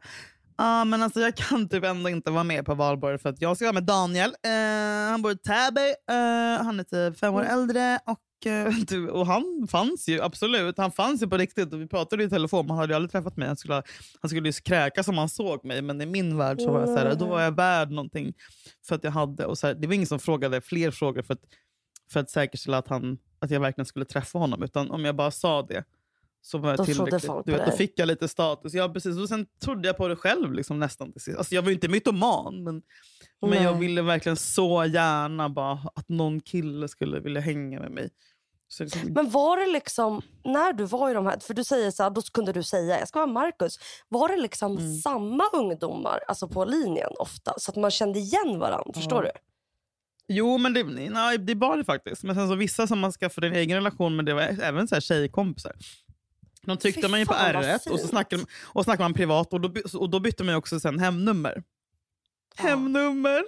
ah, men alltså jag kan typ ändå inte vara med på valborg för att jag ska vara med Daniel. Eh, han bor i Täby, eh, han är typ fem år Mm. äldre och, *laughs* du, och han fanns ju absolut. Han fanns ju på riktigt och vi pratade i telefon. Man hade ju aldrig träffat mig. Han skulle, ha- han skulle ju kräkas om han såg mig men i min värld så var jag så här, då var jag värd någonting för att jag hade. Och så här, det var ingen som frågade fler frågor för att, för att säkerställa att, han, att jag verkligen skulle träffa honom. Utan om jag bara sa det så var jag Då tillräckligt. Du vet, då fick jag lite status. Ja, precis. Och sen trodde jag på det själv liksom, nästan till sist. Alltså, jag var ju inte mytoman men, men jag ville verkligen så gärna bara att någon kille skulle vilja hänga med mig. Liksom, Men var det liksom, när du var i de här, för du säger så här, då kunde du säga jag ska vara Marcus. Var det liksom Mm. samma ungdomar alltså på linjen ofta? Så att man kände igen varandra, förstår du? Jo, men det, nej, det var det faktiskt. Men sen så vissa som man skaffade en egen relation med, det var även så här tjejkompisar. De tyckte Fy man ju på fan, vad R1 och så snackade, man- och snackade man privat och då, och då bytte man också sen hemnummer. Ja. Hemnummer!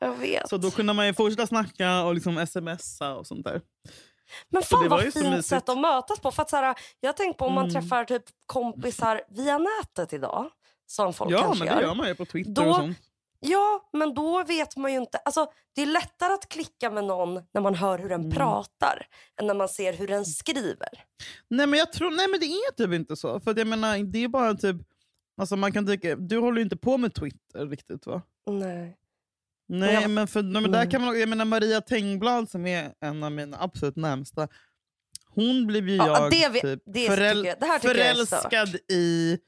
Jag vet. Så då kunde man ju fortsätta snacka och liksom smsa och sånt där. Men så det fan var vad fint sätt att mötas på. För att så här, jag tänker på om man Mm. träffar typ kompisar via nätet idag. Som folk Ja, kanske men det gör. man ju på Twitter Då- och sånt. Ja, men då vet man ju inte. Alltså, det är lättare att klicka med någon när man hör hur den Mm. pratar än när man ser hur den skriver. Nej men jag tror, nej men det är typ inte så. För jag menar, det är bara typ, alltså man kan tycka, du håller ju inte på med Twitter riktigt va? Nej. Nej, jag- men, för, nej, men där Mm. kan man, jag menar Maria Tengblad som är en av mina absolut närmsta. Hon blev ju Ja, jag det vi- typ det föräl- jag- det jag förälskad i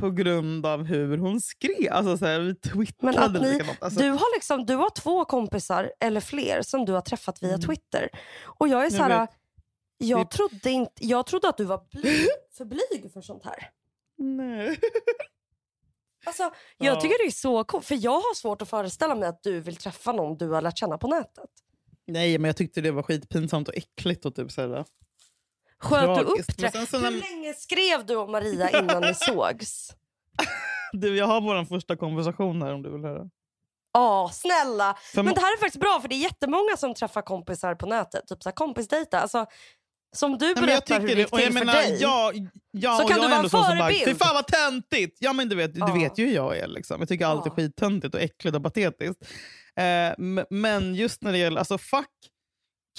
på grund av hur hon skrev. Alltså, så här, vi twittrade ni, likadant. Alltså, du, har liksom, du har två kompisar eller fler som du har träffat via Mm. Twitter. Och jag är så Jag här, jag, Det- trodde inte, jag trodde att du var blyg, för blyg för sånt här. nej. *laughs* Alltså, jag Ja. tycker det är så coolt, för jag har svårt att föreställa mig att du vill träffa någon du har lärt känna på nätet. nej, men jag tyckte det var skitpinsamt och äckligt. Och typ, Sköt du Tragiskt. upp Men det? Hur länge skrev du och Maria innan ni *laughs* sågs? du, jag har vår första konversation här om du vill höra. Ja, snälla. För Men det här är faktiskt bra för det är jättemånga som träffar kompisar på nätet. Typ så här kompisdejta. Alltså, som du Nej, men jag berättar hur det gick. Och jag till för menar, dig. jag, ja, Så kan du vara en förebild. Fy fan vad töntigt! Ja men du vet, Ja. du vet ju hur jag är. Liksom. Jag tycker allt är Ja. skittöntigt och äckligt och patetiskt. Eh, men just när det gäller, alltså fuck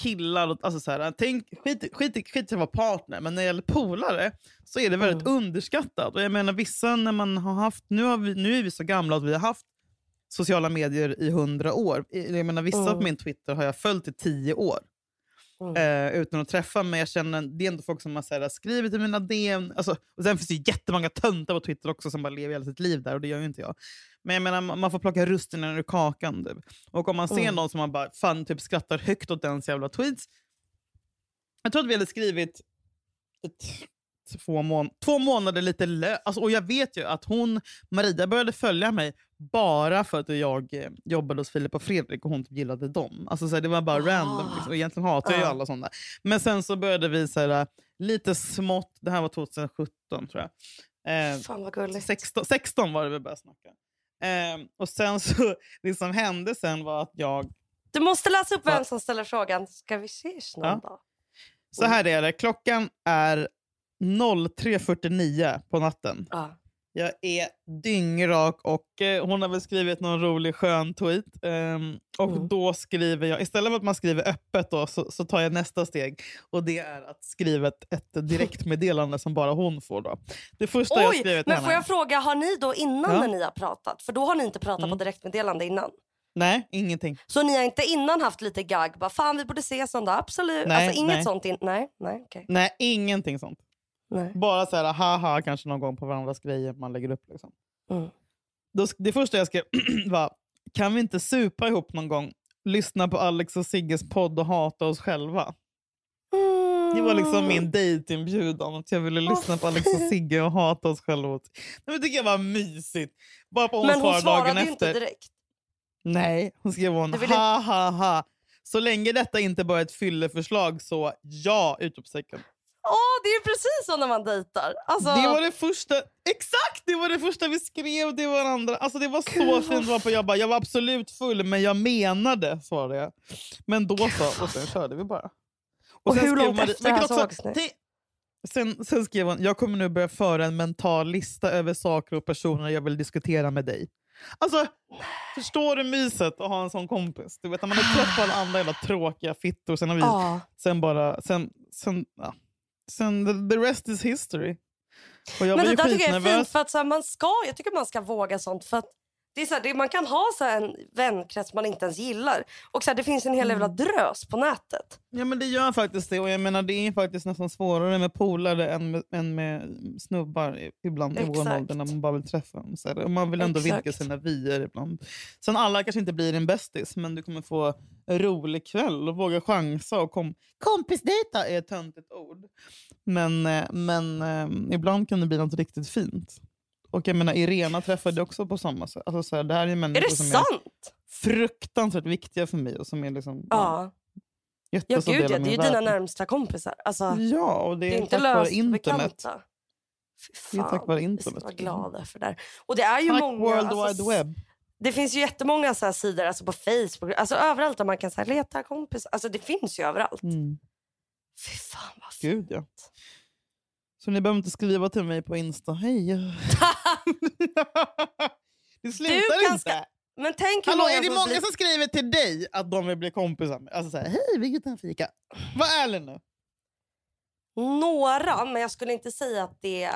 killar, och- alltså så här, tänk, skit, skit, skit i att vara partner, men när det gäller polare så är det väldigt Mm. underskattat. Och jag menar vissa när man har haft, nu, har vi, nu är vi så gamla att vi har haft sociala medier i hundra år. Jag menar, vissa Mm. på min Twitter har jag följt i tio år. Mm. eh, utan att träffa mig. Jag känner, det är ändå folk som har så här, skrivit i mina DM. Alltså, och sen finns det ju jättemånga töntar på Twitter också som bara lever hela sitt liv där och det gör ju inte jag. Men jag menar, man får plocka russinen ur kakan. Typ. Och om man ser Mm. någon som man bara fan, typ, skrattar högt åt dens jävla tweets. Jag tror att vi hade skrivit ett, två, mån två månader lite lö alltså, Och jag vet ju att hon, Maria började följa mig bara för att jag eh, jobbade hos Filip och Fredrik och hon typ gillade dem. Alltså, så här, det var bara Ah. random. Liksom. Egentligen hatar jag ju Ja. alla sådana. Men sen så började vi så här, lite smått, det här var 2017 tror jag. Eh, Fan vad gulligt. 16, 16 var det vi började snacka. Eh, och sen så, *laughs* det som hände sen var att jag Du måste läsa upp vem som ställer frågan. Ska vi ses någon Ja. dag? Så här är det, klockan är 03.49 på natten. Ja. Jag är dyngrak och eh, hon har väl skrivit någon rolig skön tweet. ehm, och Mm. då skriver jag, istället för att man skriver öppet då, så, så tar jag nästa steg. Och det är att skriva ett, ett direktmeddelande som bara hon får. Då. Det första jag Oj, skrivit till men henne. får jag fråga, har ni då innan Ja. när ni har pratat? För då har ni inte pratat Mm. på direktmeddelande innan. Nej, ingenting. Så ni har inte innan haft lite gagg? Bara, fan vi borde ses någon dag. Absolut. Nej, alltså inget nej. sånt? In- nej, nej, okej. Nej, ingenting sånt. Nej. Bara så här, haha, kanske någon gång på varandras grejer man lägger upp. Liksom. Mm. Då, det första jag skrev *clears throat* var, kan vi inte supa ihop någon gång? Lyssna på Alex och Sigges podd och hata oss själva. Det var liksom min dejtinbjudan. Att jag ville lyssna på Alex och Sigge och hata oss själva. Det tycker jag var mysigt. Bara på hon Men hon svarade ju efter. inte direkt. Nej, hon skrev hon ville- ha ha ha. Så länge detta inte bara är ett fylleförslag så ja! Utropstecken. Åh, det är precis så när man dejtar. Alltså, Det var det första, exakt det var det första vi skrev. Det var det andra. Alltså det var så vad fint. Var på, jag, bara, jag var absolut full men jag menade, svarade jag. Men då så, och sen körde vi bara. Och sen hur långt efter det här sågs ni? Sen, sen skrev hon, jag kommer nu börja föra en mental lista över saker och personer jag vill diskutera med dig. Alltså, förstår du myset att ha en sån kompis? Du vet, när man är trött på alla andra jävla tråkiga fittor, sen har vi Ja. sen bara... Sen, sen, ja. Sen the, the rest is history. Och jag Men det där tycker jag är fint. För att, så här, man ska, jag tycker man ska våga sånt. För att det är så här, det, man kan ha så en vänkrets man inte ens gillar. Och så här, Det finns en hel jävla Mm. drös på nätet. Ja men det gör faktiskt det. Och jag menar det är faktiskt nästan svårare med polare än med, än med snubbar ibland i vår ålder när man bara vill träffa dem. Så här, och man vill ändå vidga Exakt. sina vyer ibland. Sen alla kanske inte blir en bästis men du kommer få en rolig kväll och våga chansa. Och kom, kompisdejta är ett töntigt ord. Men, eh, men eh, ibland kan det bli något riktigt fint. Och jag menar Irena träffade också på samma sätt. Alltså, så här, det här är Är människor det som sant? är fruktansvärt viktiga för mig och som är liksom, Ja. Ja, jättestor gud ja. Det är ju dina närmsta kompisar. Alltså, Ja, och det det är, är inte tack vare internet. Fy Det är fan, tack vare vi ska internet. vara glada för det där. Och det är ju Tack många... World alltså, Wide Web. Det finns ju jättemånga så här sidor alltså på Facebook, alltså överallt där man kan så här, leta kompis. Alltså det finns ju överallt. Mm. Fy fan vad fint. Gud ja. Så ni behöver inte skriva till mig på Insta. Hej. *laughs* det slutar inte. ska- Men tänk Hallå, många är det många blir... som skriver till dig att de vill bli kompisar med? Alltså såhär, hej vi kan ta en fika. Var ärlig nu. Några, men jag skulle inte säga att det.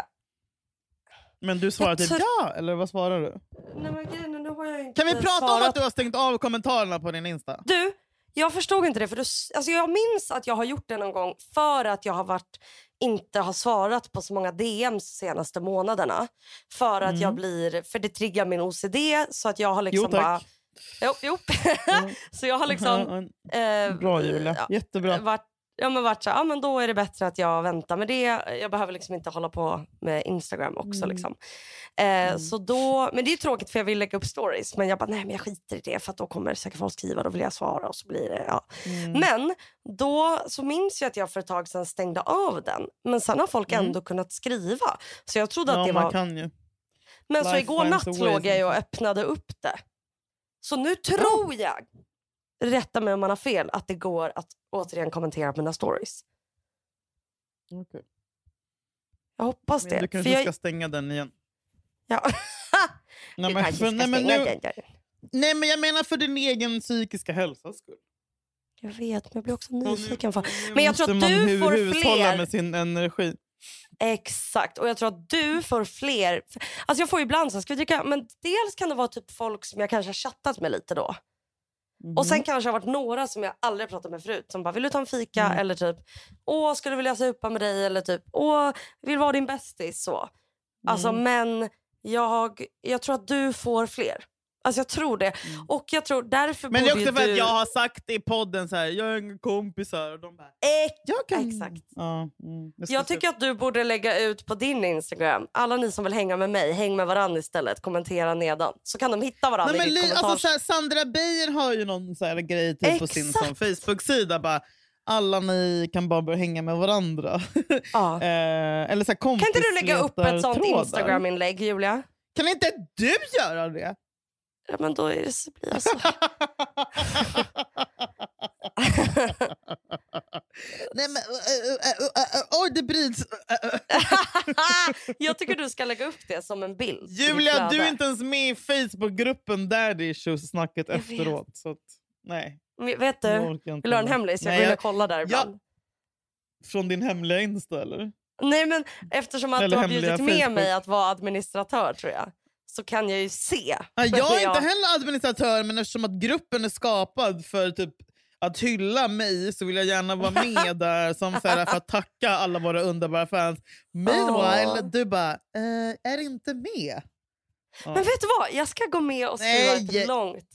Men du svarar typ tror- ja, eller vad svarar du? Nej, men grejen nu har jag inte Kan vi prata svarat. om att du har stängt av kommentarerna på din Insta? Du, jag förstod inte det. För du, alltså jag minns att jag har gjort det någon gång för att jag har varit, inte har svarat på så många DMs senaste månaderna. För att Mm. jag blir, för det triggar min OCD så att jag har liksom Jo, tack. bara... Jo, jo. *laughs* så jag har liksom *laughs* eh, Bra Julia, ja, jättebra. varit, ja, men varit så, här, ja, men då är det bättre att jag väntar med det. Jag behöver liksom inte hålla på med Instagram också. Mm. Liksom. Eh, så då, men det är tråkigt för jag vill lägga upp stories. Men jag bara, nej men jag skiter i det för att då kommer säkert folk skriva. Då vill jag svara och så blir det, ja. Mm. Men då så minns jag att jag för ett tag sedan stängde av den. Men sen har folk Mm. ändå kunnat skriva. Så jag trodde att Ja, det man var... kan ju. Men så Life igår finds natt låg jag och öppnade upp det. Så nu tror jag, rätta mig om man har fel, att det går att återigen kommentera på mina stories. Okej. Jag hoppas Men det. du För kanske jag, ska stänga den igen. ja. *laughs* Nej, du men, för, nej, men nu, nej men jag menar för din egen psykiska hälsas skull. Jag vet, men jag blir också nyfiken. Nu Men jag tror att du får hushålla fler- med sin energi. Exakt, och jag tror att du får fler... Alltså jag får ibland så här, ska vi dricka? Men dels kan det vara typ folk som jag kanske har chattat med lite då. Och sen kanske det har varit några som jag aldrig pratat med förut som bara vill du ta en fika Mm. eller typ åh skulle vilja supa med dig eller typ åh vill vara din bästis så. Alltså Mm. men jag, jag tror att du får fler. Alltså jag tror det. Och jag tror därför Mm. Men det är också för ju att du... jag har sagt i podden så här, jag har inga kompisar. Och de bara, jag kan... Exakt. Ja, mm, jag Jag tycker att du borde lägga ut på din Instagram. Alla ni som vill hänga med mig, häng med varandra istället. Kommentera nedan. Så kan de hitta varandra Nej, men i ditt li, alltså, så här, Sandra Beijer har ju någon så här grej typ på sin Facebook-sida. Bara, alla ni kan bara börja hänga med varandra. ja. *laughs* eh, eller så här Kan inte du lägga upp ett sånt. Instagram-inlägg, Julia? Kan inte du göra det? Ja, men då är det så blir jag så. *laughs* Nej men, oj det bryts. Jag tycker du ska lägga upp det som en bild. Julia, du är inte ens med i Facebookgruppen Daddy Issues snacket Jag efteråt. Så att, nej, Men Vet jag du, vill du ha en hemlis? Jag Nej, går in jag- och kollar där ibland. Från din hemliga Insta eller? Nej, men eftersom att Eller du har bjudit med Facebook. mig att vara administratör tror jag, så kan jag ju se. Ja, jag är Ja. inte heller administratör men eftersom att gruppen är skapad för typ att hylla mig så vill jag gärna vara *laughs* med där som så här, för att tacka alla våra underbara fans. Meanwhile, Åh. du bara, eh, är inte med. Men vet du vad? Jag ska gå med och skriva Nej. ett långt.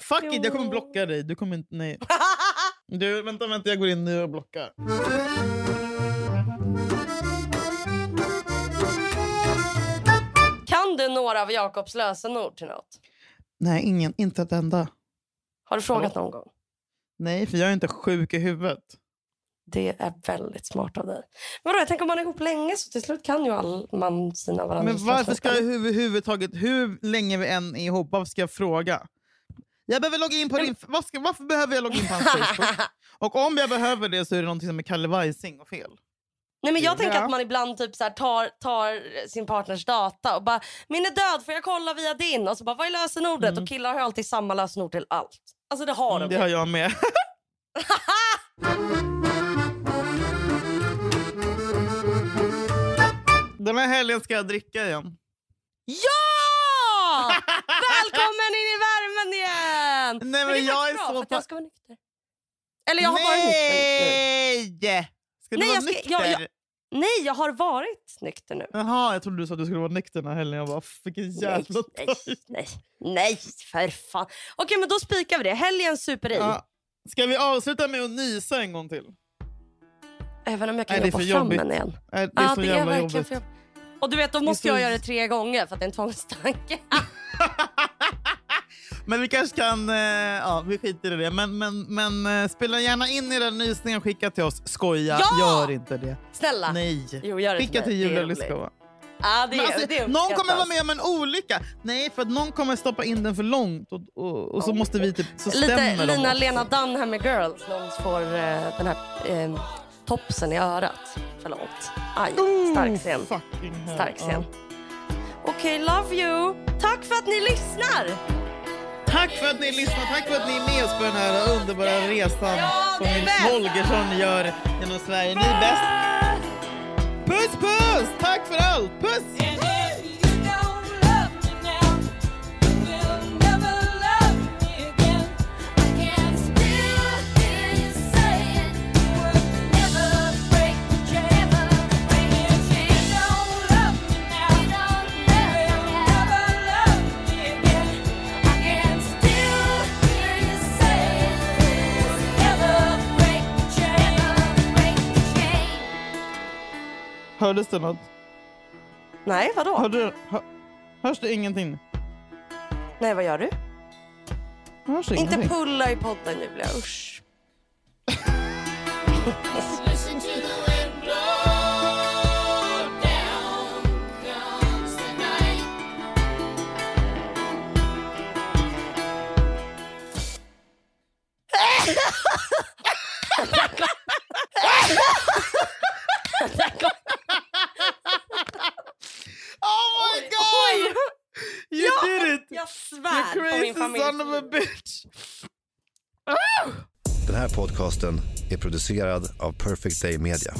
Fuck it, jag kommer Jo. blocka dig. Du kommer inte, nej. *laughs* Du, vänta, vänta, jag går in nu och blockar. Några av Jakobs lösenord till något? Nej, ingen, inte ett enda. Har du frågat någon gång? Nej, för jag är inte sjuk i huvudet. Det är väldigt smart av dig. Men vadå, jag tänker om man är ihop länge så till slut kan ju all, man sina varandras Men varför ska jag överhuvudtaget, hur länge vi än är ihop, varför ska jag fråga? Jag behöver logga in på din, varför, varför behöver jag logga in på hans Facebook? *laughs* Och om jag behöver det så är det någonting som är Kalle Weising och fel. Nej, men jag tänker Ja. att man ibland typ så här tar, tar sin partners data och bara “min är död, får jag kolla via din?” och så bara “vad är lösenordet?” och killar har alltid samma lösenord till allt. Alltså det har Mm, de det har jag med. *laughs* Den här helgen ska jag dricka igen. Ja! *laughs* Välkommen in i värmen igen! Nej, men är jag är bra, så för att jag ska vara nykter. Eller jag har varit nykter. Nej! Ska du Nej, vara jag ska- nykter? jag- jag- Nej, jag har varit nykter nu. Jaha, jag trodde du sa att du skulle vara nykter den här helgen. Jag bara, vilken jävla nej, nej, nej, nej, för fan. Okej, men då spikar vi det. Helgen super i. Ja. Ska vi avsluta med att nysa en gång till? Även om jag kan Nej, är jobba fram den igen. Nej, Det är Ja, så det är jävla verkligen jobbigt. för Och du vet, då måste så- jag göra det tre gånger för att det är en tvångstanke. *laughs* *laughs* Men vi kanske kan... Eh, ja, vi skiter i det. Men, men, men eh, spela gärna in era nysningar och skicka till oss. Skoja, Ja! gör inte det. Snälla. Nej. Jo, gör det Skicka till Julia. Lyskova. Ja, det, alltså, det någon kommer vara med om en olycka. Nej, för att någon kommer stoppa in den för långt och, och, och så måste vi typ... Så Lite Lina. Lena Dunham med Girls. Någon får eh, den här eh, topsen i örat för långt. Aj, stark scen. Oh, Fucking hell. Stark scen. Okej, love you. Tack för att ni lyssnar. Tack för att ni lyssnar. Tack för att ni är med oss på den här underbara resan Ja, som Nils. Holgersson gör genom Sverige. Ni är bäst. Puss puss! Tack för allt! Puss! Hördes det något? Nej, vadå? Hörde, hör, hörs det ingenting? Nej, vad gör du? Hörs Inte ingenting? pulla i podden, Julia. Usch. *laughs* Listen to the wind blow down comes the night. Oh god! You did it! Jag You svär på crazy min familj. son of a bitch! Den här podcasten är producerad av Perfect Day Media.